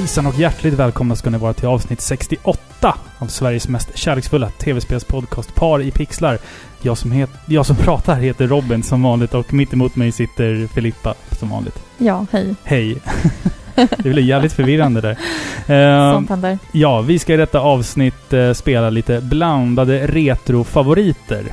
Hejsan och hjärtligt välkomna ska ni vara till avsnitt 68 av Sveriges mest kärleksfulla tv-spelspodcast Par i pixlar. Jag som, het, jag som pratar heter Robin som vanligt och mitt emot mig sitter Filippa som vanligt. Ja, hej. Hej! det blir jävligt förvirrande där. Eh, Sånt händer. ja, vi ska i detta avsnitt eh, spela lite blandade retrofavoriter.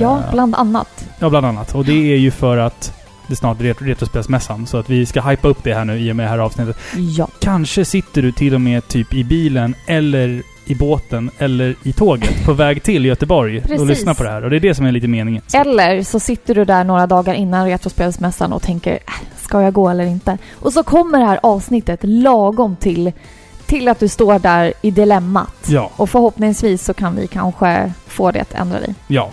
Ja, bland annat. Ja, bland annat. Och det är ju för att det snart är ret- Retrospelsmässan. Så att vi ska hypa upp det här nu i och med det här avsnittet. Ja. Kanske sitter du till och med typ i bilen eller i båten eller i tåget på väg till Göteborg och lyssnar på det här. Och det är det som är lite meningen. Så- Eller så sitter du där några dagar innan Retrospelsmässan och tänker äh, ska jag gå eller inte? Och så kommer det här avsnittet lagom till, till att du står där i dilemmat. Ja, Och förhoppningsvis så kan vi kanske få det att ändra dig. ja.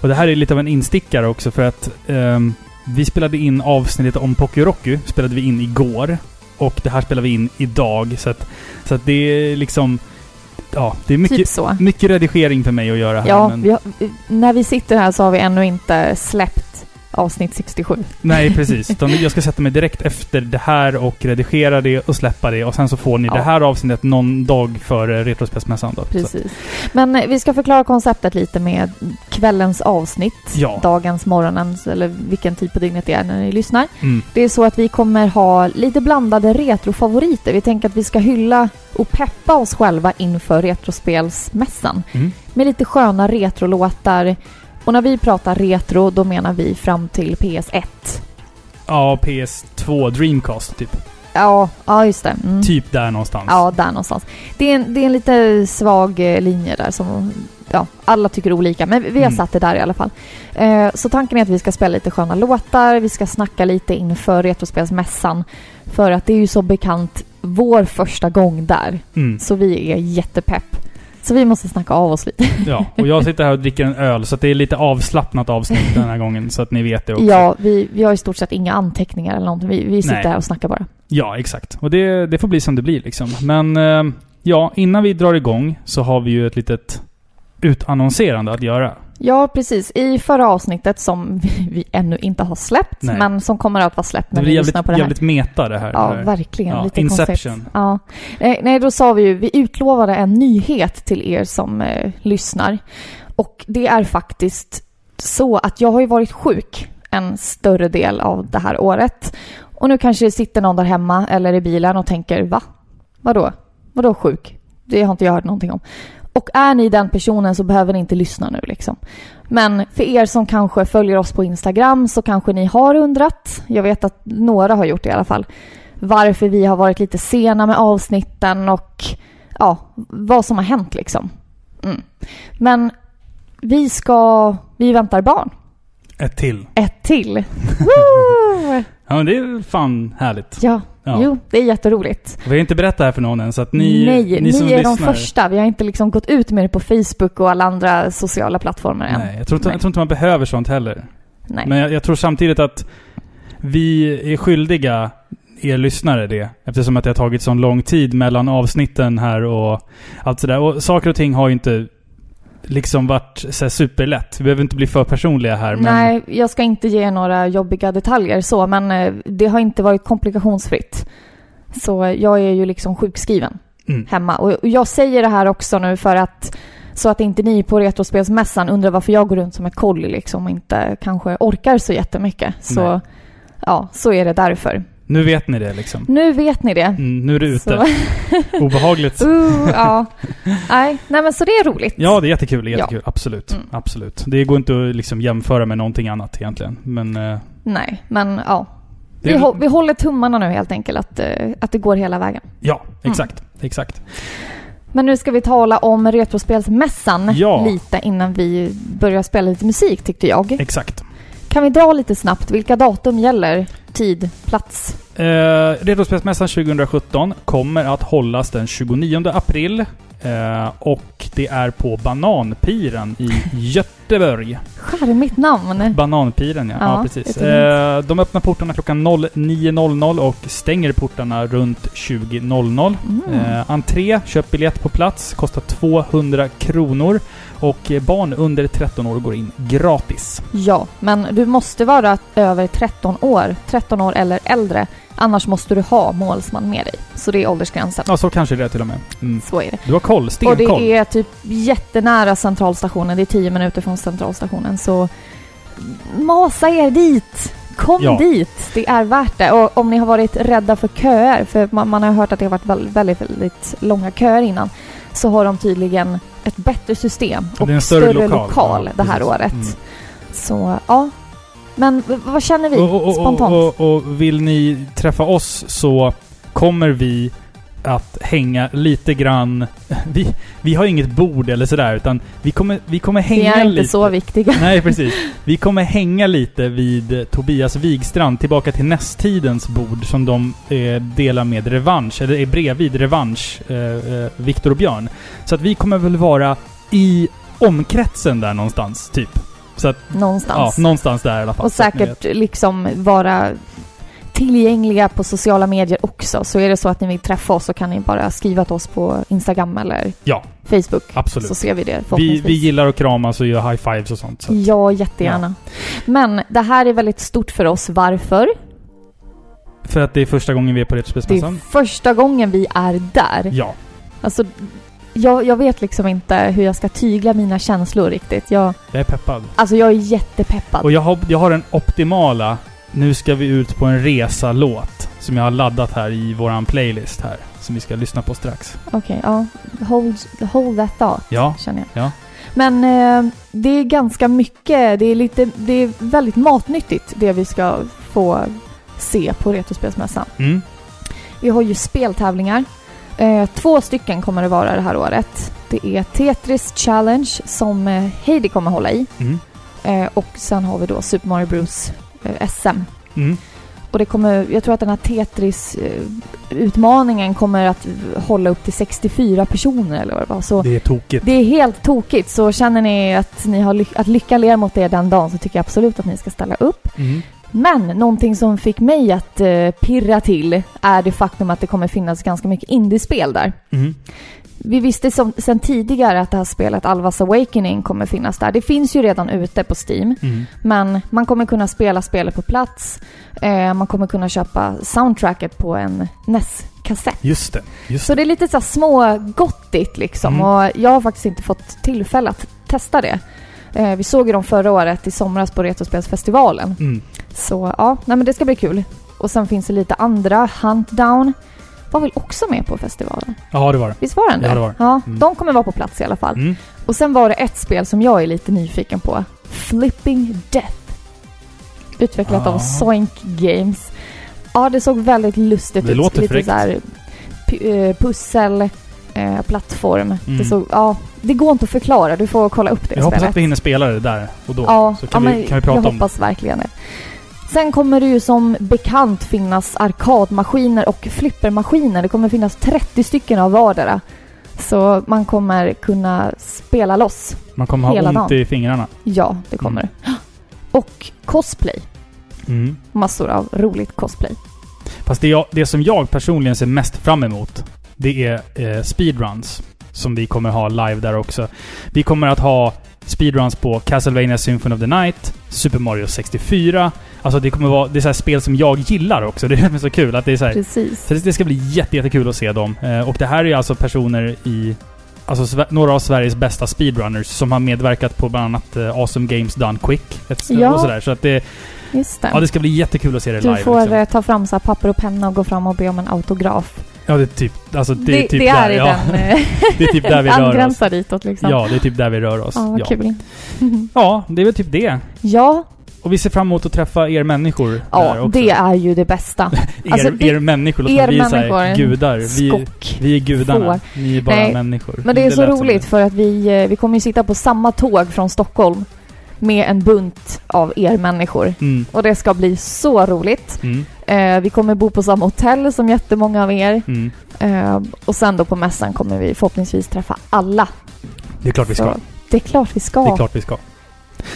Och det här är lite av en instickare också för att ehm, vi spelade in avsnittet om Pokérocky spelade vi in igår. Och det här spelar vi in idag. Så att, så att det är liksom... Ja, det är mycket, Typ så. mycket redigering för mig att göra här. Ja, men, vi har, när vi sitter här så har vi ännu inte släppt avsnitt 67. Nej, precis. Utan jag ska sätta mig direkt efter det här och redigera det och släppa det. Och sen så får ni Ja. det här avsnittet någon dag före Retrospelsmässan då. Så, Precis. Men eh, vi ska förklara konceptet lite med kvällens avsnitt. Ja. Dagens, morgonens eller vilken tid på dygnet det är när ni lyssnar. mm, Det är så att vi kommer ha lite blandade retrofavoriter. Vi tänker att vi ska hylla och peppa oss själva inför Retrospelsmässan. mm. Med lite sköna retrolåtar. Och när vi pratar retro, då menar vi fram till PS1. Ja, PS2 Dreamcast typ. Ja, ja just det. Mm. Typ där någonstans. Ja, där någonstans. Det är en, det är en lite svag eh, linje där som ja, alla tycker olika, men vi vi har Mm. satt det där i alla fall. Eh, så tanken är att vi ska spela lite sköna låtar, vi ska snacka lite inför Retrospelsmässan. För att det är ju så bekant vår första gång där, Mm, så vi är jättepepp. Så vi måste snacka av oss lite. ja. Och jag sitter här och dricker en öl, så det är lite avslappnat avsnitt den här gången. Så att ni vet det också. Ja, vi, vi har i stort sett inga anteckningar eller någonting. Vi, vi sitter Nej. här och snackar bara. Ja, exakt. Och det, det får bli som det blir liksom. Men eh, ja, innan vi drar igång så har vi ju ett litet utannonserande att göra. Ja, precis. I förra avsnittet som vi, vi ännu inte har släppt, Nej. men som kommer att vara släppt Det när blir ni jävligt, lyssnar på det här. jävligt meta det här. Ja, Det här. verkligen. Ja, Lite Inception. Konstigt. Ja. Nej, nej, då sa vi ju, vi utlovade en nyhet till er som eh, lyssnar. Och det är faktiskt så att jag har ju varit sjuk en större del av det här året. Och nu kanske det sitter någon där hemma eller i bilen och tänker, va? Vadå? Vadå sjuk? Det har inte jag hört någonting om. Och är ni den personen så behöver ni inte lyssna nu liksom. Men för er som kanske följer oss på Instagram så kanske ni har undrat. Jag vet att några har gjort det i alla fall varför vi har varit lite sena med avsnitten och ja, vad som har hänt liksom. Mm. Men vi ska, vi väntar barn. Ett till. Ett till. Ja, men det är fan härligt. ja, Ja. jo, det är jätteroligt. Vi har inte berättat det här för någon än, så att ni, Nej, ni ni, som är de lyssnar... första. Vi har inte liksom gått ut med det på Facebook och alla andra sociala plattformar än. Nej, jag tror, inte, Nej. jag tror inte man behöver sånt heller. Nej. Men jag, jag tror samtidigt att vi är skyldiga er lyssnare det. Eftersom att det har tagit så lång tid mellan avsnitten här och allt sådär. Och saker och ting har ju inte liksom varit så superlätt. Vi behöver inte bli för personliga här. Men Nej, jag ska inte ge några jobbiga detaljer så, men eh, det har inte varit komplikationsfritt. Så jag är ju liksom sjukskriven Mm. hemma. Och jag säger det här också nu för att så att inte ni på Retrospelsmässan undrar varför jag går runt som ett kolli liksom och inte kanske orkar så jättemycket. Så Nej. ja, så är det därför. Nu vet ni det liksom. Nu vet ni det. Mm, nu är det ute. Så, Obehagligt. uh, ja. Nej, nej, men så det är roligt. Ja, det är jättekul. Det är Ja. jättekul. Absolut. Mm. Absolut. Det går inte att liksom jämföra med någonting annat egentligen. Men... eh, Nej, men ja. Vi, hå- vi håller tummarna nu helt enkelt att, eh, att det går hela vägen. Ja, exakt. Exakt. Men nu ska vi tala om Retrospelsmässan Ja. lite innan vi börjar spela lite musik tyckte jag. Exakt. Kan vi dra lite snabbt vilka datum gäller? Tid, plats? Eh, Retrospelsmässan 2017 kommer att hållas den 29 april. Eh, och det är på Bananpiren i Göteborg. Charmigt namn. Bananpiren, ja. ja, Ja, precis. Eh, de öppnar portarna klockan 09.00 och stänger portarna runt 20.00. Mm. Eh, entré, köp biljett på plats, kostar 200 kronor. Och barn under 13 år går in gratis. Ja, men du måste vara över 13 år, 13 år eller äldre Annars måste du ha målsman med dig. Så det är åldersgränsen. Ja, så kanske det är till och med. Mm. Så är det. Du har koll, Och stenkoll. det är typ jättenära centralstationen. Det är 10 minuter från centralstationen. Så masa er dit! Kom Ja. dit! Det är värt det. Och om ni har varit rädda för köer, för man, man har hört att det har varit väldigt, väldigt, väldigt långa köer innan, så har de tydligen ett bättre system och en större lokal. Ja, det här precis. året. Mm. Så ja. Men vad känner vi Och, och, spontant? och vill ni träffa oss så kommer vi att hänga lite grann... Vi, vi har inget bord eller sådär, utan vi kommer, vi kommer vi hänga är inte lite. så viktiga. Nej, precis. Vi kommer hänga lite vid Tobias Wigstrand, tillbaka till nästtidens bord som de eh, delar med Revansch, eller är bredvid Revansch, eh, eh, Viktor och Björn. Så att vi kommer väl vara i omkretsen där någonstans, typ. Så att, ja, Någonstans. någonstans där i alla fall. och säkert liksom vara tillgängliga på sociala medier också. Så är det så att ni vill träffa oss så kan ni bara skriva till oss på Instagram eller Ja, Facebook. absolut. Så ser vi det Vi, vi gillar att kramas och göra high fives och sånt. Så. Ja, jättegärna. Men det här är väldigt stort för oss. Varför? För att det är första gången vi är på Det är Retrospelsmässan. första gången vi är där. Ja. Alltså, jag, jag vet liksom inte hur jag ska tygla mina känslor riktigt. Jag, Jag är peppad. alltså jag är jättepeppad. Och jag har, jag har den optimala Nu ska vi ut på en resa-låt som jag har laddat här i våran playlist här. Som vi ska lyssna på strax. Okej, ja. Hold, hold that thought, Ja, känner jag. Ja. Men eh, det är ganska mycket, det är, lite, det är väldigt matnyttigt det vi ska få se på Retrospelsmässan. mm. Vi har ju speltävlingar. Eh, två stycken kommer det vara det här året. Det är Tetris Challenge som eh, Heidi kommer hålla i. Mm. Eh, och sen har vi då Super Mario Bros SM. Mm. Och det kommer, jag tror att den här Tetris-utmaningen kommer att hålla upp till 64 personer eller vad det var. Så Det är tokigt. det är helt tokigt. Så känner ni att ni har ly- att lycka ler mot er den dagen så tycker jag absolut att ni ska ställa upp. Mm. Men någonting som fick mig att eh, pirra till är det faktum att det kommer finnas ganska mycket indiespel där. Mm. Vi visste som, sen tidigare att det här spelet Alvas Awakening kommer finnas där. Det finns ju redan ute på Steam. Mm. Men man kommer kunna spela spelet på plats. Eh, man kommer kunna köpa soundtracket på en NES-kassett. Just det. Just Så det är lite så smågottigt liksom. Mm. Och jag har faktiskt inte fått tillfälle att testa det. Eh, vi såg ju dem förra året i somras på Retrospelsfestivalen. Mm. Så ja, nej men det ska bli kul. Och sen finns det lite andra. Huntdown var väl också med på festivalen? Ja, det var det. Visst var den det? Ja, det var det. Ja, Mm. de kommer vara på plats i alla fall. Mm. Och sen var det ett spel som jag är lite nyfiken på. Flipping Death. Utvecklat Ah. av Soink Games. Ja, det såg väldigt lustigt Det ut. låter lite fräckt. så här eh, pussel, eh, plattform. Mm. Det såg, ja, det går inte att förklara. Du får kolla upp det Jag hoppas spelet. att vi hinner spela det där och då. Ja, så kan, ja, vi, kan vi prata jag om hoppas verkligen det. Sen kommer det ju som bekant finnas arkadmaskiner och flippermaskiner. Det kommer finnas 30 stycken av vardera. Så man kommer kunna spela loss. Man kommer ha hela ont dagen. i fingrarna. Ja, det kommer det. Och cosplay. Mm. Massor av roligt cosplay. Fast det, jag, det som jag personligen ser mest fram emot, det är eh, speedruns. Som vi kommer ha live där också. Vi kommer att ha speedruns på Castlevania Symphony of the Night, Super Mario 64. Alltså det kommer vara... Det är så här spel som jag gillar också. Det är det som är så kul. Att det är så här, Precis. så det ska bli jätte, jättekul att se dem. Eh, och det här är alltså personer i... Alltså några av Sveriges bästa speedrunners som har medverkat på bland annat eh, Awesome Games Done Quick. Ja. Och sådär. Så att det... Just det. Ja, det ska bli jättekul att se det du live. får liksom. eh, ta fram så här papper och penna och gå fram och be om en autograf. Ja, det är typ... Alltså det, Det, är typ det är där, ja. den... eh, Det är typ där vi rör oss. ditåt liksom. Ja, det är typ där vi rör oss. Ja, vad ja. kul. ja, det är väl typ det. ja, Och vi ser fram emot att träffa er människor ja det är ju det bästa. er, alltså, det- er människor, låter er vi är så människor. gudar. Vi, vi är gudarna. Får. Ni är bara Nej, människor. Men det är så lät som roligt för att vi, eh, vi kommer ju sitta på samma tåg från Stockholm med en bunt av er människor. Mm, Och det ska bli så roligt. mm, Eh, vi kommer bo på samma hotell som jättemånga av er. mm. Eh, och sen då på mässan kommer vi förhoppningsvis träffa alla. Det är klart vi ska. Så det är klart vi ska. Det är klart vi ska.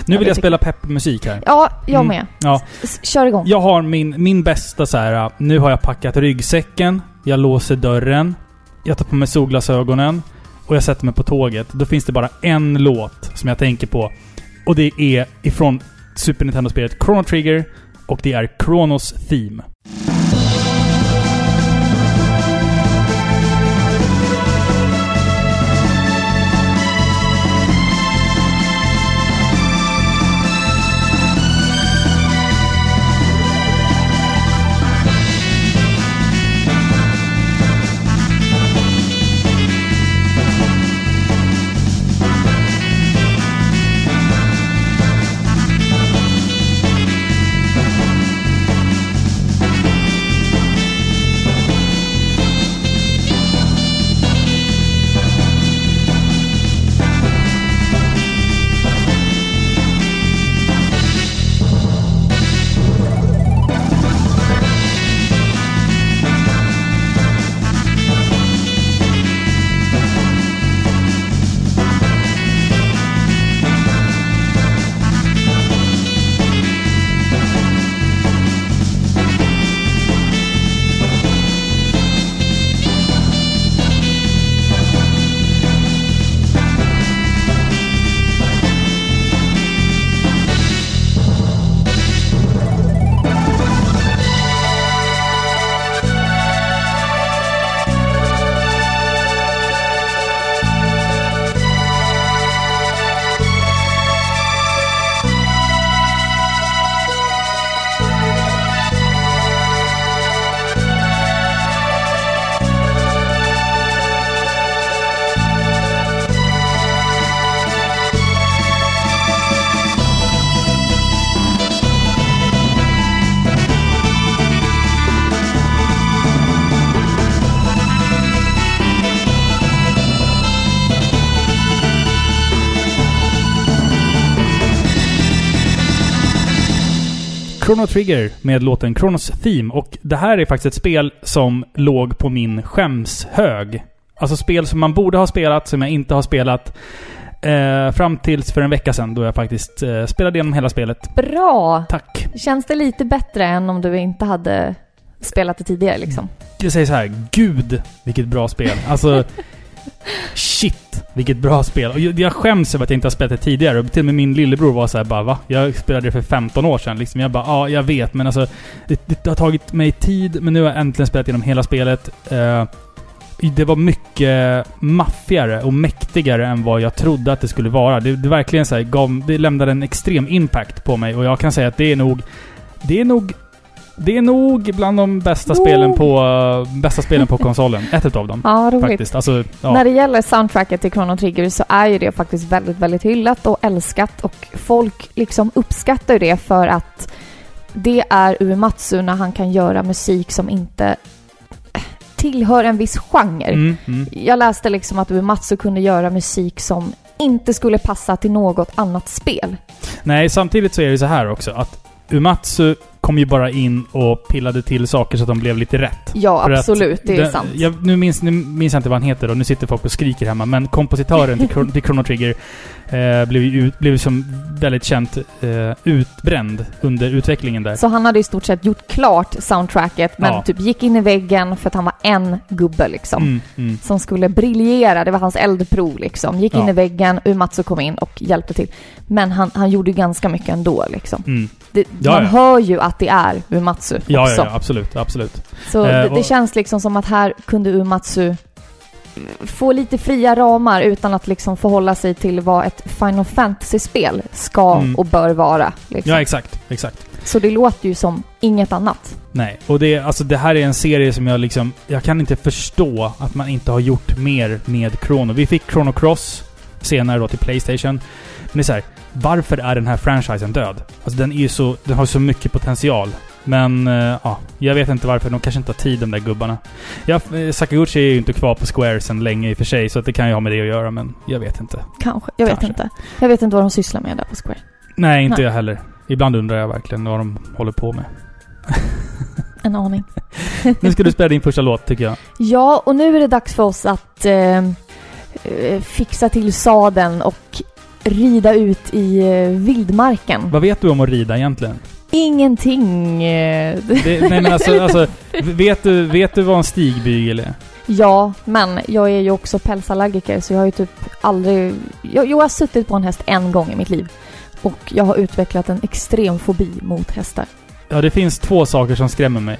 Nu Ja, vill jag spela peppmusik här. Ja, jag Mm. med. Ja. S- kör igång. Jag har min, min bästa så här. nu har jag packat ryggsäcken, jag låser dörren, jag tar på mig solglasögonen och jag sätter mig på tåget. Då finns det bara en låt som jag tänker på. Och det är ifrån Super Nintendo-spelet Chrono Trigger och det är Chronos Theme. Chrono Trigger med låten Chronos Theme. Och det här är faktiskt ett spel som låg på min skämshög. Alltså spel som man borde ha spelat, som jag inte har spelat. Eh, fram tills för en vecka sedan då jag faktiskt eh, spelade igenom hela spelet. Bra! Tack! Känns det lite bättre än om du inte hade spelat det tidigare liksom? Jag säger så här, gud vilket bra spel. Alltså, shit vilket bra spel. Och jag, skäms över att jag inte har spelat det tidigare. Och till och med min lillebror var så här bara va? Jag spelade det för 15 år sedan liksom. Jag bara ja, jag vet men alltså det, det har tagit mig tid men nu har jag äntligen spelat igenom hela spelet. Uh, det var mycket maffigare och mäktigare än vad jag trodde att det skulle vara. Det, det verkligen så här, gav, det lämnade en extrem impact på mig och jag kan säga att det är nog... Det är nog... Det är nog bland de bästa spelen på... Bästa spelen på konsolen. Ett utav dem. Ja, roligt. Faktiskt. Alltså, ja. När det gäller soundtracket till Chrono Trigger så är ju det faktiskt väldigt, väldigt hyllat och älskat och folk liksom uppskattar det för att det är Uematsu när han kan göra musik som inte eh, tillhör en viss genre. Mm, mm. Jag läste liksom att Uematsu kunde göra musik som inte skulle passa till något annat spel. Nej, samtidigt så är det så här också att Umatsu kom ju bara in och pillade till saker så att de blev lite rätt. Ja, För absolut. Det är den- sant. Jag, nu, minns, nu minns jag inte vad han heter och nu sitter folk och skriker hemma. Men kompositören till, till Chrono Trigger eh, blev ju blev som väldigt känt eh, utbränd under utvecklingen där. Så han hade i stort sett gjort klart soundtracket men Ja. typ gick in i väggen för att han var en gubbe liksom. Mm, mm. Som skulle briljera, det var hans eldprov liksom. Gick in Ja. i väggen, Uematsu kom in och hjälpte till. Men han, han gjorde ju ganska mycket ändå liksom. Mm. Det, Ja, man hör ju att det är Uematsu Ja, också. ja, ja, absolut, absolut. Så Eh, det, det och- känns liksom som att här kunde Uematsu få lite fria ramar utan att liksom förhålla sig till vad ett Final Fantasy-spel ska Mm. och bör vara. Liksom. Ja, exakt, exakt. Så det låter ju som inget annat. Nej, och det, alltså det här är en serie som jag liksom... Jag kan inte förstå att man inte har gjort mer med Chrono. Vi fick Chrono Cross senare då till Playstation. Men det är så här, varför är den här franchisen död? Alltså den är ju så... Den har så mycket potential. Men, eh, ja. Jag vet inte varför. De kanske inte har tid de där gubbarna. Ja, eh, Sakaguchi är ju inte kvar på Square sedan länge i och för sig, så det kan ju ha med det att göra, men jag vet inte. Kanske. Jag vet Kanske. inte. Jag vet inte vad de sysslar med där på Square. Nej, inte Nej. jag heller. Ibland undrar jag verkligen vad de håller på med. En aning. Nu ska du spela din första låt, tycker jag. Ja, och nu är det dags för oss att eh, fixa till sadeln och rida ut i eh, vildmarken. Vad vet du om att rida egentligen? Ingenting. Eh, Det, nej men alltså, alltså vet, du, vet du vad en stigbygel är? ja, men jag är ju också pälsallergiker så jag har ju typ aldrig... Jag, jag har suttit på en häst en gång i mitt liv. Och jag har utvecklat en extrem fobi mot hästar. Ja, det finns två saker som skrämmer mig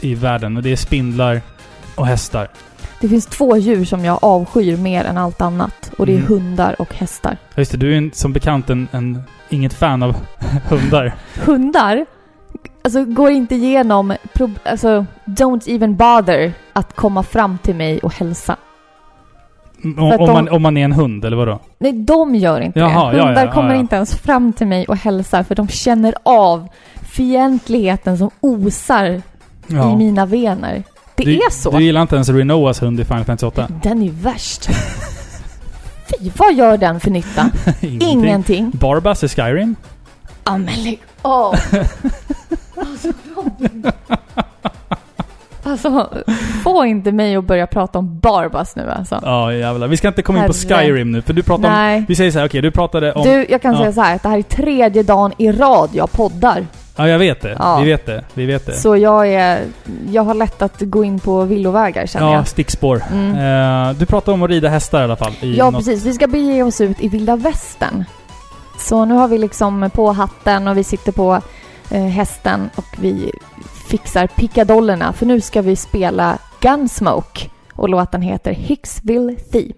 i världen och det är spindlar och hästar. Det finns två djur som jag avskyr mer än allt annat. Och det är Mm. hundar och hästar. Ja, Just det, du är en, som bekant en, en, inget fan av hundar. hundar alltså, går inte igenom, alltså, don't even bother att komma fram till mig och hälsa. Att om, de- man, om man är en hund, eller vadå? Nej, de gör inte Jaha, det. Hundar ja, kommer ja, ja. inte ens fram till mig och hälsar för de känner av fientligheten som osar i mina vener. Det du, är så. Du gillar inte ens Renoas hund i Final Fantasy 8? Den är värst. Fy, vad gör den för nytta? Ingenting. Barbas i Skyrim? Ja, men lägg av! Alltså, Robin. Alltså, få inte mig att börja prata om Barbas nu alltså. Ja, jävlar. Vi ska inte komma in på. Skyrim nu, för du pratade om... Nej. Vi säger så här, okej, du pratade om... Du, jag kan Ja. säga så här att det här är tredje dagen i rad jag poddar. Ja, jag vet det. Ja. Vi vet det. Vi vet det. Så jag är... Jag har lätt att gå in på villovägar känner ja, jag. stickspår. Mm. Eh, du pratade om att rida hästar i alla fall. I Ja, något- precis. Vi ska bege oss ut i vilda västern. Så nu har vi liksom på hatten och vi sitter på eh, hästen och vi fixar pickadollerna för nu ska vi spela Gunsmoke och låten heter Hicksville Theme.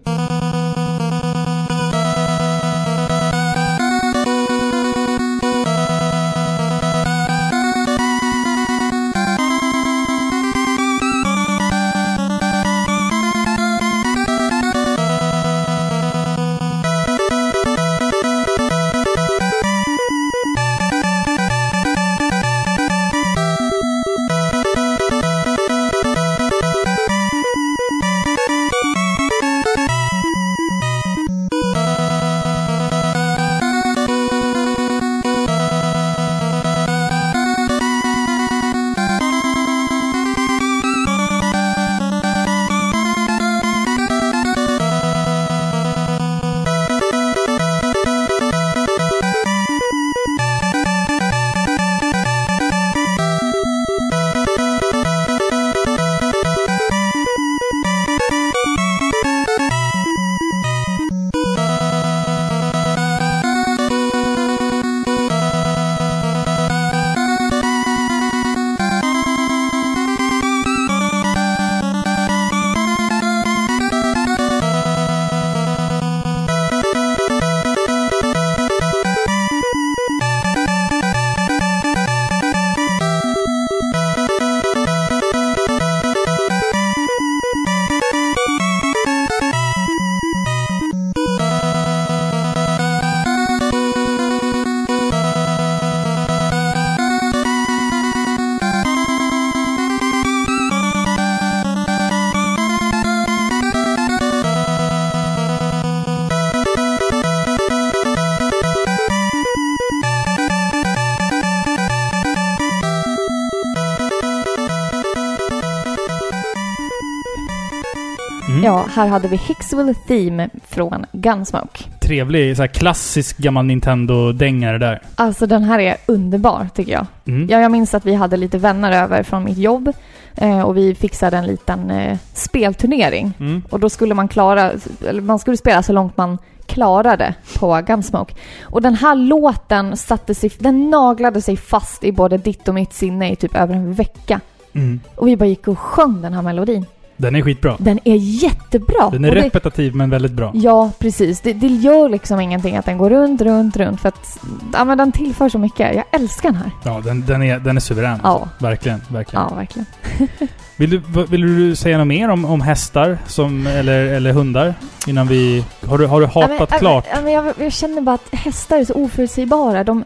Här hade vi Hicksville Theme från Gunsmoke. Trevlig, så här klassisk gammal Nintendo-dängare där. Alltså den här är underbar tycker jag. Mm. Ja, jag minns att vi hade lite vänner över från mitt jobb eh, och vi fixade en liten eh, spelturnering. Mm. Och då skulle man klara, eller man skulle spela så långt man klarade på Gunsmoke. Och den här låten satte sig, den naglade sig fast i både ditt och mitt sinne i typ över en vecka. Mm. Och vi bara gick och sjöng den här melodin. Den är skitbra. Den är jättebra! Den är Och det, repetitiv men väldigt bra. Ja, precis. Det, det gör liksom ingenting att den går runt, runt, runt för att ja, men den tillför så mycket. Jag älskar den här. Ja, den, den, är, den är suverän. Ja. Verkligen, verkligen. Ja, verkligen. Vill, du, vill du säga något mer om, om hästar som, eller, eller hundar? Innan vi... Har du, har du hatat Ja, men- klart? Ja, men jag, jag känner bara att hästar är så oförutsägbara. De,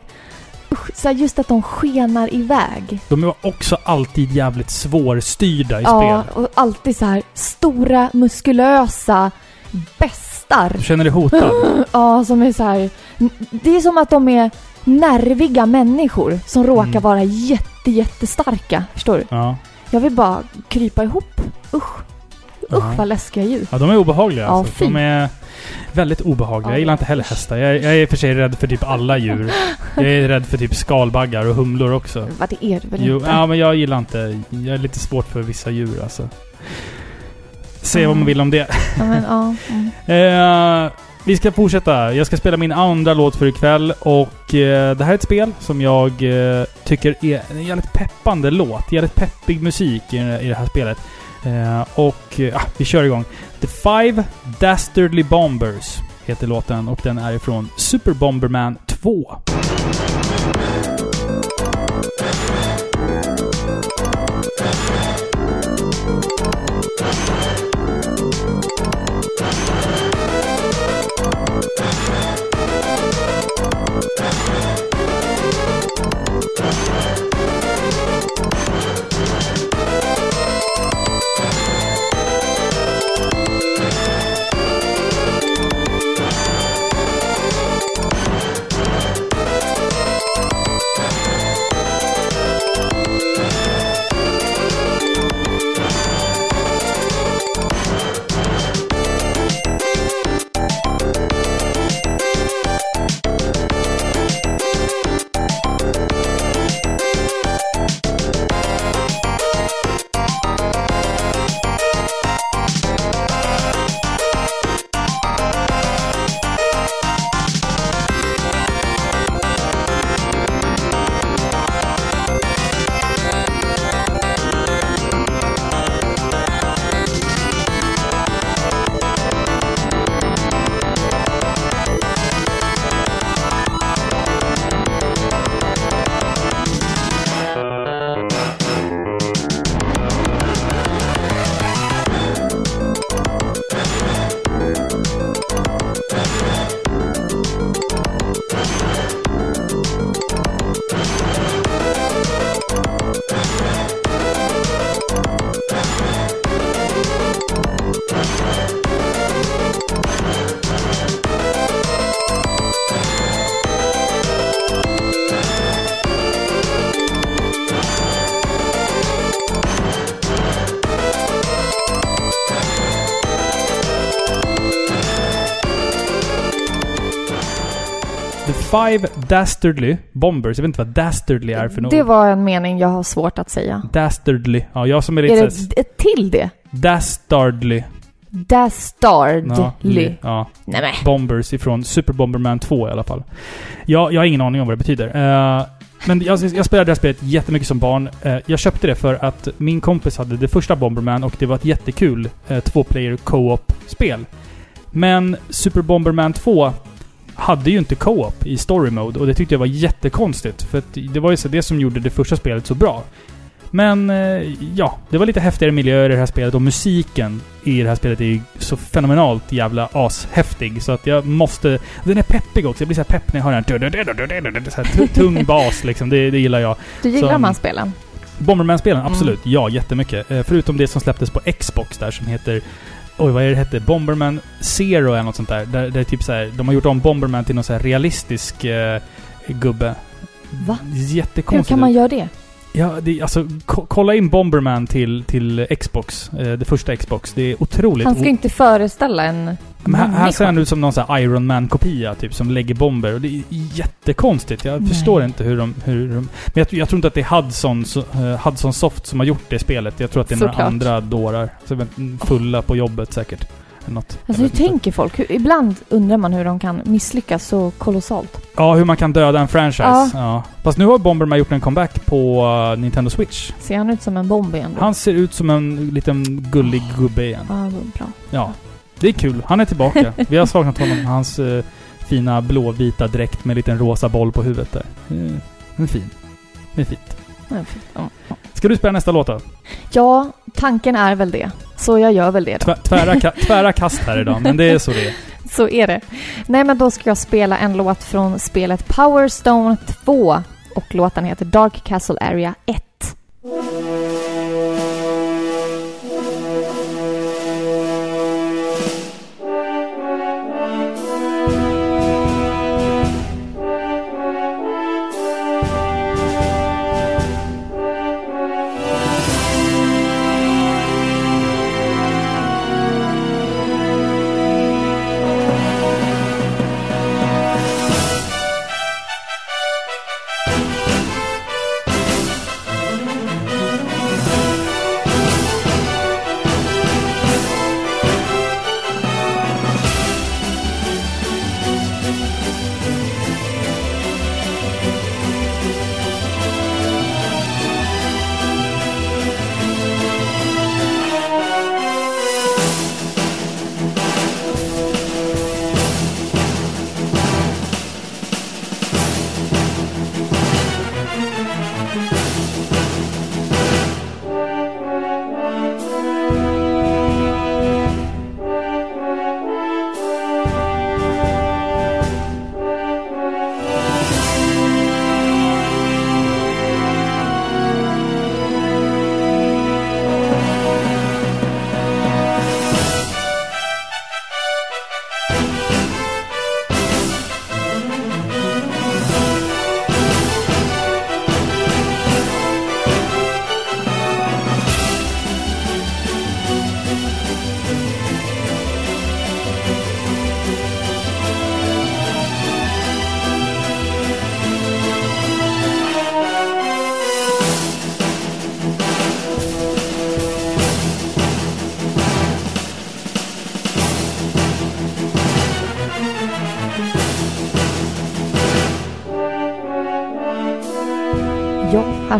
så just att de skenar iväg. De är också alltid jävligt svårstyrda i Ja, spel. och alltid så här stora, muskulösa bestar. Du känner dig hotad? Ja, som är så här... Det är som att de är nerviga människor som råkar Mm. vara jätte, jättestarka. Förstår du? Ja. Jag vill bara krypa ihop. Usch. Ja. Usch vad läskiga djur. Ja, de är obehagliga Ja, alltså. fy. De är väldigt obehagliga. Ja, Jag gillar inte heller hästar. Jag, jag är för sig rädd för typ alla djur. Jag är rädd för typ skalbaggar och humlor också. Vad det är du väl Jo, inte? ja, men jag gillar inte... Jag är lite svårt för vissa djur alltså. Säga vad man Mm. vill om det. Ja, men, ja, mm. Eh, vi ska fortsätta. Jag ska spela min andra låt för ikväll och eh, det här är ett spel som jag eh, tycker är en jävligt peppande låt. Jävligt peppig musik i, i det här spelet. Eh, och ja, vi kör igång. The Five Dastardly Bombers heter låten och den är ifrån Super Bomberman 2. Five Dastardly Bombers. Jag vet inte vad Dastardly är för något. Det var en mening jag har svårt att säga. Dastardly. Ja, jag som är Är lite det såhär... ett till det? Dastardly. Dastardly. Ja, ja. Nej men. Bombers ifrån Super Bomberman 2 i alla fall. Jag, jag har ingen aning om vad det betyder. Eh, men jag, jag spelade det här spelet jättemycket som barn. Eh, jag köpte det för att min kompis hade det första Bomberman och det var ett jättekul uh, två-player co-op-spel. Men Super Bomberman 2 hade ju inte co-op i story mode och det tyckte jag var jättekonstigt. För det var ju så det som gjorde det första spelet så bra. Men eh, ja, det var lite häftigare miljöer i det här spelet och musiken i det här spelet är ju så fenomenalt jävla ashäftig. Så att jag måste... Den är peppig också. Jag blir så här pepp när jag hör den. här. Så här tu- tung bas liksom. Det, det gillar jag. Du gillar Som- man spelen? Bomberman-spelen, Mm. absolut. Ja, jättemycket. Eh, förutom det som släpptes på Xbox där som heter... Oj, vad är det hette? Bomberman Zero eller något sånt där. Där, där typ så här, de har gjort om Bomberman till någon så här realistisk eh, gubbe. Va? Jättekonstigt. Hur kan man göra det? Ja, det, alltså, ko- kolla in Bomberman till, till Xbox. Eh, det första Xbox. Det är otroligt. Han ska inte föreställa en Men här, här ser han ut som någon sån här Iron Man-kopia, typ, som lägger bomber. Och det är jättekonstigt. Jag Nej. förstår inte hur de... Hur de men jag, jag tror inte att det är Hudson, så- eh, Hudson Soft som har gjort det spelet. Jag tror att det är några Såklart. andra dårar. Fulla på jobbet säkert. Något. Alltså hur inte. tänker folk? Hur, ibland undrar man hur de kan misslyckas så kolossalt. Ja, hur man kan döda en franchise. Ja. Ja. Fast nu har Bomberman gjort en comeback på uh, Nintendo Switch. Ser han ut som en bomb igen då? Han ser ut som en liten gullig gubbe igen. Ja, bra. Ja. Det är kul. Han är tillbaka. Vi har saknat honom. Hans eh, fina blåvita dräkt med en liten rosa boll på huvudet där. Eh, Den är fin. Det är fint. Ska du spela nästa låt då? Ja, tanken är väl det. Så jag gör väl det då. Tvä- Tvära, tvära kast här idag, men det är så det är. Så är det. Nej, men då ska jag spela en låt från spelet Power Stone 2 och låten heter Dark Castle Area 1.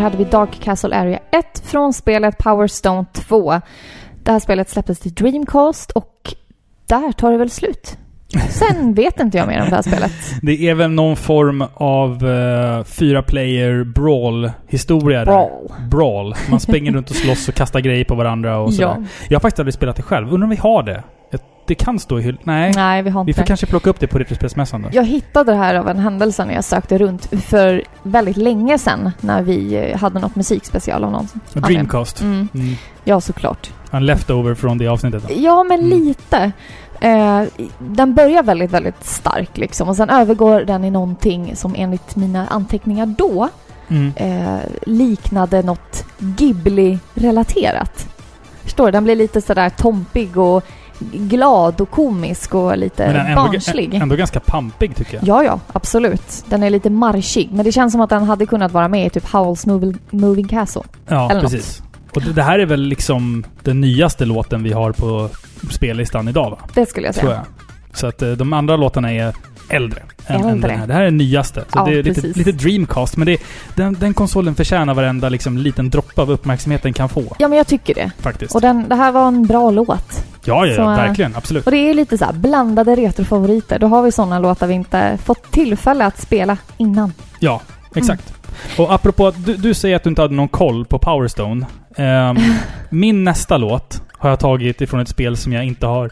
Hade vi Dark Castle Area 1 från spelet Power Stone 2. Det här spelet släpptes till Dreamcast och där tar det väl slut. Sen vet inte jag mer om det här spelet. Det är väl någon form av uh, fyra player brawl-historia där. Brawl. Brawl. Man springer runt och slåss och kastar grejer på varandra och sådär. Ja. Jag har faktiskt aldrig spelat det själv. Undrar om vi har det? Det kan stå i hyllan. Nej. Nej, vi har Vi inte får det. kanske plocka upp det på Retrospelsmässan då. Jag hittade det här av en händelse när jag sökte runt för väldigt länge sedan när vi eh, hade något musikspecial av någon. Dreamcast. Mm, Mm. ja, såklart. En leftover från det avsnittet. då. Ja, men Mm. lite. Eh, den börjar väldigt, väldigt stark liksom och sen övergår den i någonting som enligt mina anteckningar då Mm. eh, liknade något Ghibli-relaterat. Förstår du? Den blir lite sådär tompig och glad och komisk och lite Men ändå, barnslig. ändå ganska pampig tycker jag. Ja, ja, absolut. Den är lite marschig, men det känns som att den hade kunnat vara med i typ Howl's Moving, Moving Castle. Ja, Eller något. precis. Och det, det här är väl liksom den nyaste låten vi har på spellistan idag va? Det skulle jag säga. Tror jag. Så att eh, de andra låtarna är äldre. Än, än Äldre. den här. Det här är den nyaste. Så Ja, det är lite, lite Dreamcast. Men det, den, den konsolen förtjänar varenda liksom, liten droppe av uppmärksamhet den kan få. Ja, men jag tycker det. Faktiskt. Och den, det här var en bra låt. ja, ja, så, ja, äh, verkligen. Absolut. Och det är lite så här blandade retrofavoriter. Då har vi sådana låtar vi inte fått tillfälle att spela innan. Ja, exakt. Och apropå att du, du säger att du inte hade någon koll på Power Stone. Ehm, min nästa låt har jag tagit ifrån ett spel som jag inte har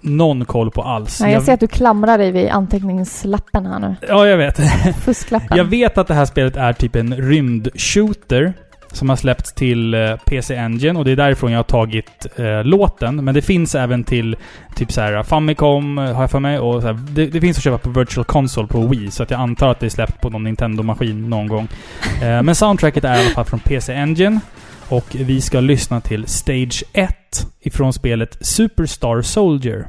någon koll på alls. Nej, jag ser att du klamrar dig vid anteckningslappen här nu. Ja, jag vet. Fusklappen. Jag vet att det här spelet är typ en rymdshooter. som har släppts till eh, PC Engine och det är därifrån jag har tagit eh, låten. Men det finns även till typ så här Famicom, eh, har jag för mig. Och här, det, det, finns att köpa på Virtual Console på Wii, så att jag antar att det är släppt på någon Nintendo-maskin någon gång. Eh, men soundtracket är i alla fall från PC Engine. Och vi ska lyssna till Stage 1 ifrån spelet Superstar Soldier.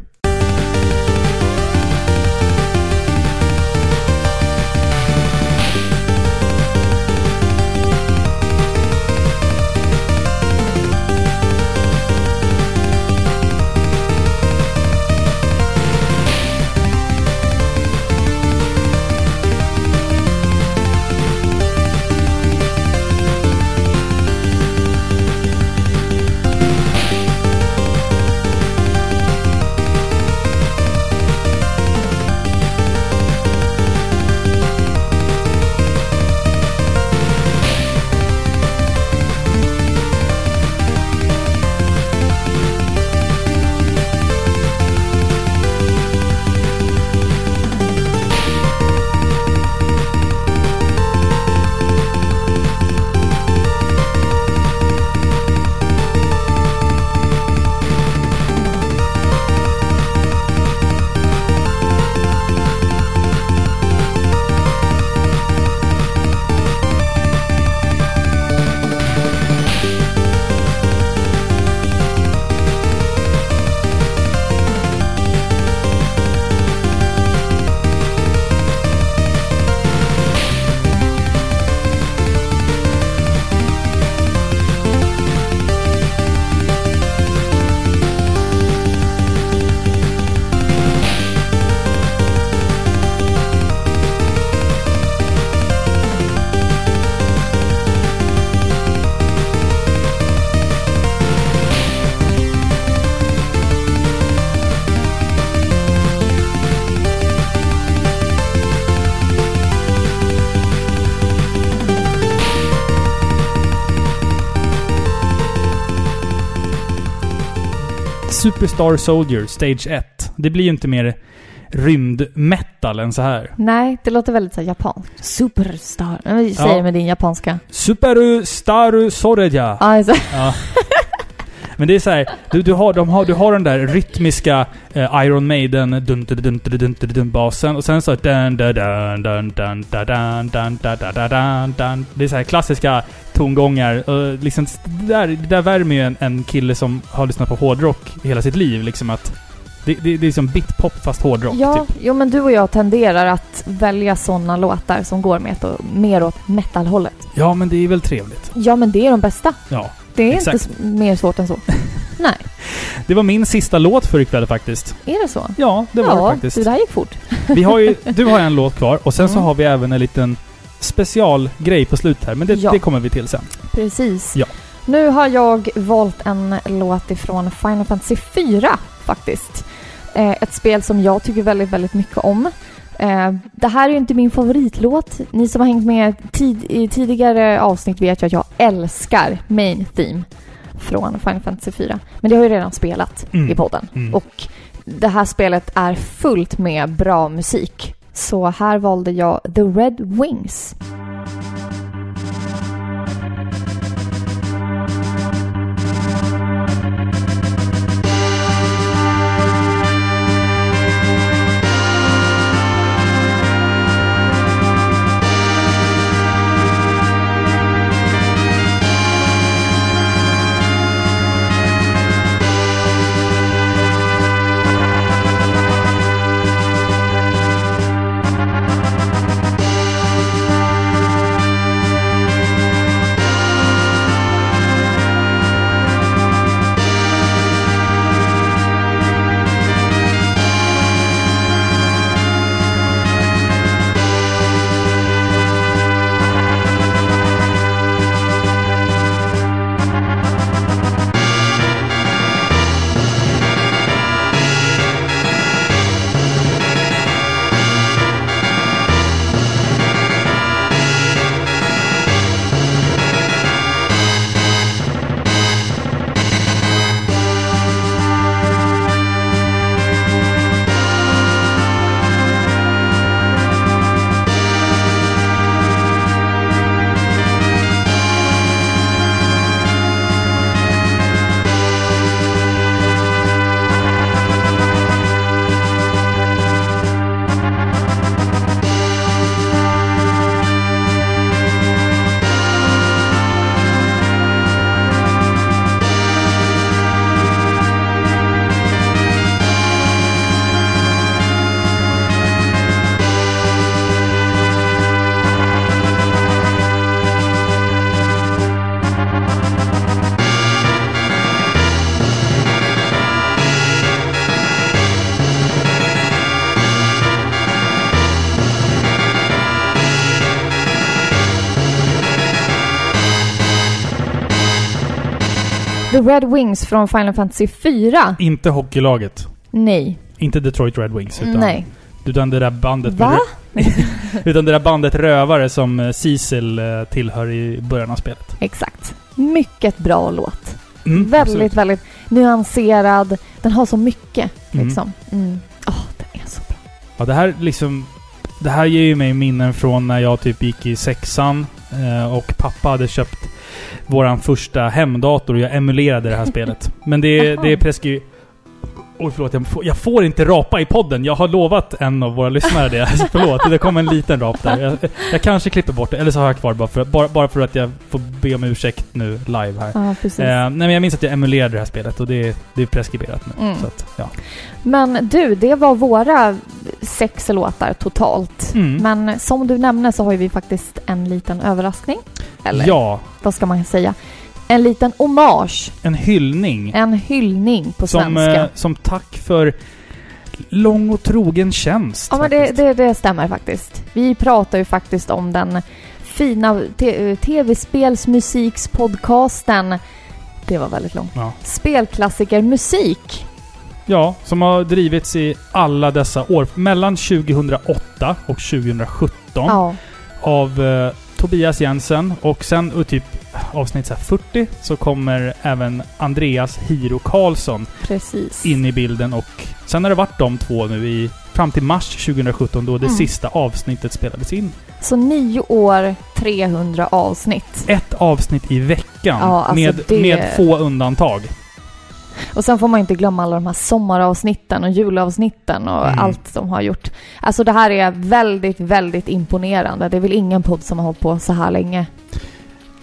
Superstar Soldier Stage 1. Det blir ju inte mer rymdmetal än så här. Nej, det låter väldigt så här japanskt. Superstar. Men Säg det med din japanska. Superu Staru Soreja. Alltså. Ja. Men det är så här, du, du, har, de har, du har den där rytmiska eh, Iron Maiden dun, dun, dun, dun, dun, dun, dun, basen och sen så dun, dun, dun, dun, dun, dun, dun, dun, dun, dun, dun, dun. Det är så här klassiska tongångar. Och liksom, det, där, det där värmer ju en, en kille som har lyssnat på hårdrock hela sitt liv. Liksom att det, det, det är som bitpop fast hårdrock. Ja, typ. jo men du och jag tenderar att välja sådana låtar som går med mer åt metalhållet. Ja, men det är väl trevligt. Ja, men det är de bästa. Ja. Det är Exakt. inte mer svårt än så. Nej, Det var min sista låt för ikväll faktiskt. är det så? Ja, det var ja, det faktiskt. det där gick fort. Vi har ju, du har en låt kvar och sen så Mm. har vi även en liten specialgrej på slutet här. Men det, Ja. det kommer vi till sen. Precis. Ja. Nu har jag valt en låt ifrån Final Fantasy 4 faktiskt. Eh, ett spel som jag tycker väldigt, väldigt mycket om. Eh, det här är ju inte min favoritlåt. Ni som har hängt med tid, i tidigare avsnitt vet ju att jag älskar Main Theme från Final Fantasy 4. Men det har ju redan spelat Mm. i podden. Mm. Och det här spelet är fullt med bra musik. Så här valde jag The Red Wings. The Red Wings från Final Fantasy 4. Inte hockeylaget. Nej. Inte Detroit Red Wings. Utan, Nej. utan det där bandet Va? utan det där bandet Rövare som eh, Cecil eh, tillhör i början av spelet. Exakt. Mycket bra låt. Mm, väldigt, absolut. väldigt nyanserad. Den har så mycket Mm. liksom. Mm. Åh, den är så bra. Ja, det här liksom... Det här ger ju mig minnen från när jag typ gick i sexan eh, och pappa hade köpt våran första hemdator och jag emulerade det här spelet. Men det, det är preskri... Oj, förlåt. Jag får, jag får inte rapa i podden. Jag har lovat en av våra lyssnare det. Förlåt, det kom en liten rap där. Jag, jag kanske klipper bort det, eller så har jag kvar bara för, bara, bara för att jag får be om ursäkt nu live här. Ja, precis. Eh, nej men jag minns att jag emulerade det här spelet och det, det är preskriberat nu. Mm. Så att, ja. Men du, det var våra sex låtar totalt. Mm. Men som du nämnde så har ju vi faktiskt en liten överraskning. Eller Ja, vad ska man säga? En liten hommage. en hyllning. En hyllning på Som, svenska. eh, som tack för lång och trogen tjänst. Ja, men det, det, det stämmer faktiskt. Vi pratar ju faktiskt om den fina te- tv-spelsmusikspodcasten. Det var väldigt långt. Ja. Spelklassiker musik. ja, som har drivits i alla dessa år. Mellan 2008 och 2017 Ja, av eh, Tobias Jensen. Och sen och typ avsnitt så här 40 så kommer även Andreas Hiro Karlsson precis. in i bilden. Och sen har det varit de två nu i fram till mars 2017 då det Mm. sista avsnittet spelades in. Så nio år, 300 avsnitt. Ett avsnitt i veckan Ja, alltså med, det- med få undantag. Och sen får man inte glömma alla de här sommaravsnitten och julavsnitten och Mm. allt de har gjort. Alltså det här är väldigt, väldigt imponerande. Det är väl ingen podd som har hållit på så här länge.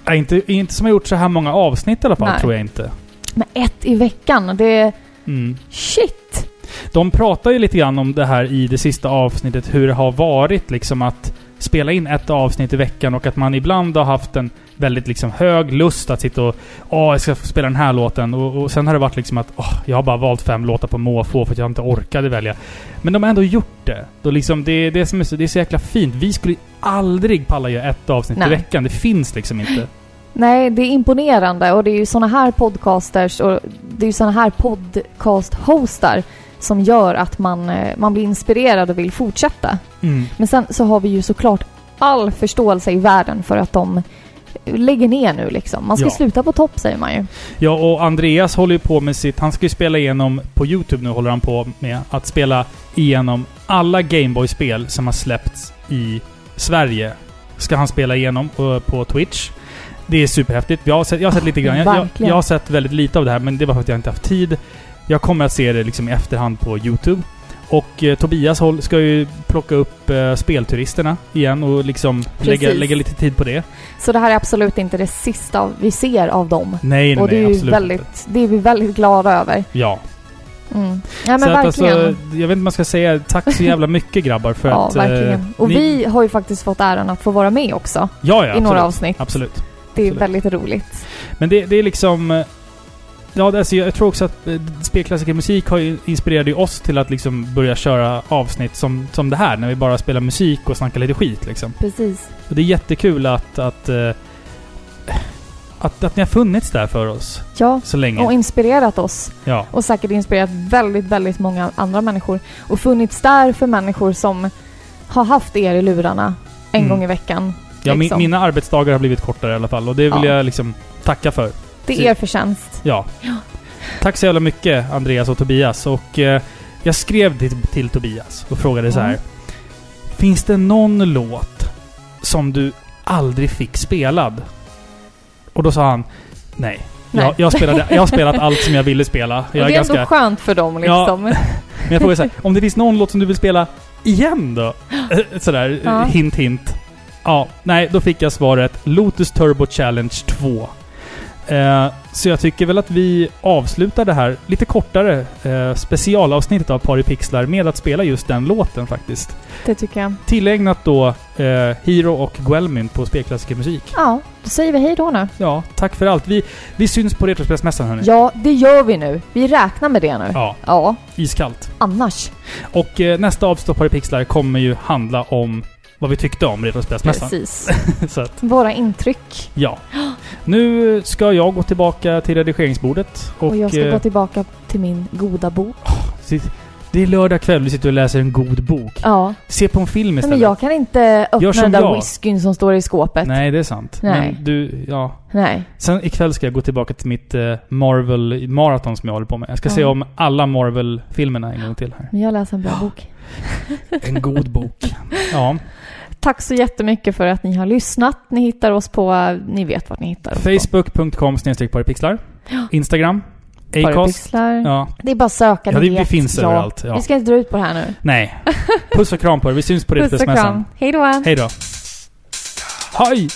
Nej, inte, inte som har gjort så här många avsnitt i alla fall, Nej. tror jag inte. Men ett i veckan, det är... Mm. Shit! De pratar ju lite grann om det här i det sista avsnittet, hur det har varit liksom att spela in ett avsnitt i veckan och att man ibland har haft en väldigt liksom hög lust att sitta och Åh, jag ska spela den här låten. Och, och sen har det varit liksom att åh, jag har bara valt fem låtar på måfå för att jag inte orkade välja. Men de har ändå gjort det. Då liksom, det, det, som är så, det är så jäkla fint. Vi skulle aldrig palla göra ett avsnitt Nej. i veckan. Det finns liksom inte. Nej, det är imponerande och det är ju såna här podcasters och det är ju såna här podcast-hostar som gör att man, eh, man blir inspirerad och vill fortsätta. Mm. Men sen så har vi ju såklart all förståelse i världen för att de lägger ner nu liksom. Man ska Ja. sluta på topp säger man ju. Ja, och Andreas håller ju på med sitt... Han ska ju spela igenom... På YouTube nu håller han på med att spela igenom alla Gameboy-spel som har släppts i Sverige. Ska han spela igenom på, Twitch. Det är superhäftigt. Jag har sett, jag har sett lite grann. Jag, jag, jag har sett väldigt lite av det här, men det var för att jag inte haft tid. Jag kommer att se det liksom i efterhand på YouTube. Och eh, Tobias håll, ska ju plocka upp eh, spelturisterna igen och liksom lägga, Precis. lägga lite tid på det. Så det här är absolut inte det sista vi ser av dem. Nej, nej, och det är nej. Absolut väldigt, inte. det är vi väldigt glada över. Ja. Mm. Ja men så att alltså, jag vet inte vad man ska säga. Tack så jävla mycket grabbar för ja, att... eh, verkligen. Och ni- vi har ju faktiskt fått äran att få vara med också Ja, ja. i några absolut. avsnitt. Absolut. Det är absolut. väldigt roligt. Men det, det är liksom... Ja, alltså, jag tror också att eh, spelklassikermusik har inspirerade ju oss till att liksom börja köra avsnitt som, som det här, när vi bara spelar musik och snackar lite skit liksom. Precis. Och det är jättekul att... Att, eh, att, att ni har funnits där för oss Ja, så länge. och inspirerat oss. ja. Och säkert inspirerat väldigt, väldigt många andra människor. Och funnits där för människor som har haft er i lurarna en Mm. gång i veckan. ja min, liksom. mina arbetsdagar har blivit kortare i alla fall och det vill Ja. jag liksom tacka för. Det är er förtjänst. Ja. Tack så jävla mycket Andreas och Tobias. Och eh, jag skrev till, till Tobias och frågade så här. Mm. Finns det någon låt som du aldrig fick spelad? Och då sa han nej. Nej. Jag, jag, spelade, jag har spelat allt som jag ville spela. Och Jag det är är ändå ganska, skönt för dem liksom. men jag frågade så här, om det finns någon låt som du vill spela igen då? Sådär, Ja. hint hint. Ja, nej, då fick jag svaret Lotus Turbo Challenge 2. Eh, så jag tycker väl att vi avslutar det här lite kortare eh, specialavsnittet av Paripixlar med att spela just den låten faktiskt. Det tycker jag. Tillägnat då eh, Hiro och Guelmin på Spelklassikermusik. Ja, då säger vi hej då nu. Ja, tack för allt. Vi, vi syns på Retrospelsmässan hörni. Ja, det gör vi nu. Vi räknar med det nu. Ja, Ja, iskallt. annars. Och eh, nästa avstoppare pixlar kommer ju handla om vad vi tyckte om Retrospelsmässan. Precis. Så att, Våra intryck. ja. Nu ska jag gå tillbaka till redigeringsbordet. Och, Och jag ska eh, gå tillbaka till min goda bok. sit- det är lördag kväll, du sitter och läser en god bok. Ja. Se på en film istället. men jag kan inte öppna som den där jag. whiskyn som står i skåpet. Nej, det är sant. Nej. Men du, ja. Nej. Sen ikväll ska jag gå tillbaka till mitt eh, Marvel-maraton som jag håller på med. Jag ska Ja. se om alla Marvel-filmerna en gång till här. Men jag läser en bra bok. En god bok. Ja. Tack så jättemycket för att ni har lyssnat. Ni hittar oss på... Ni vet vart ni hittar oss. Facebook.com paripixlar. Ja. Instagram. Acast. Ja. Det är bara att söka, Ja, det- vi vet. finns överallt, ja. Vi ska inte dra ut på det här nu. Nej. Puss och kram på er. Vi syns på Puss och kram. Hej då! Hej då. Hej!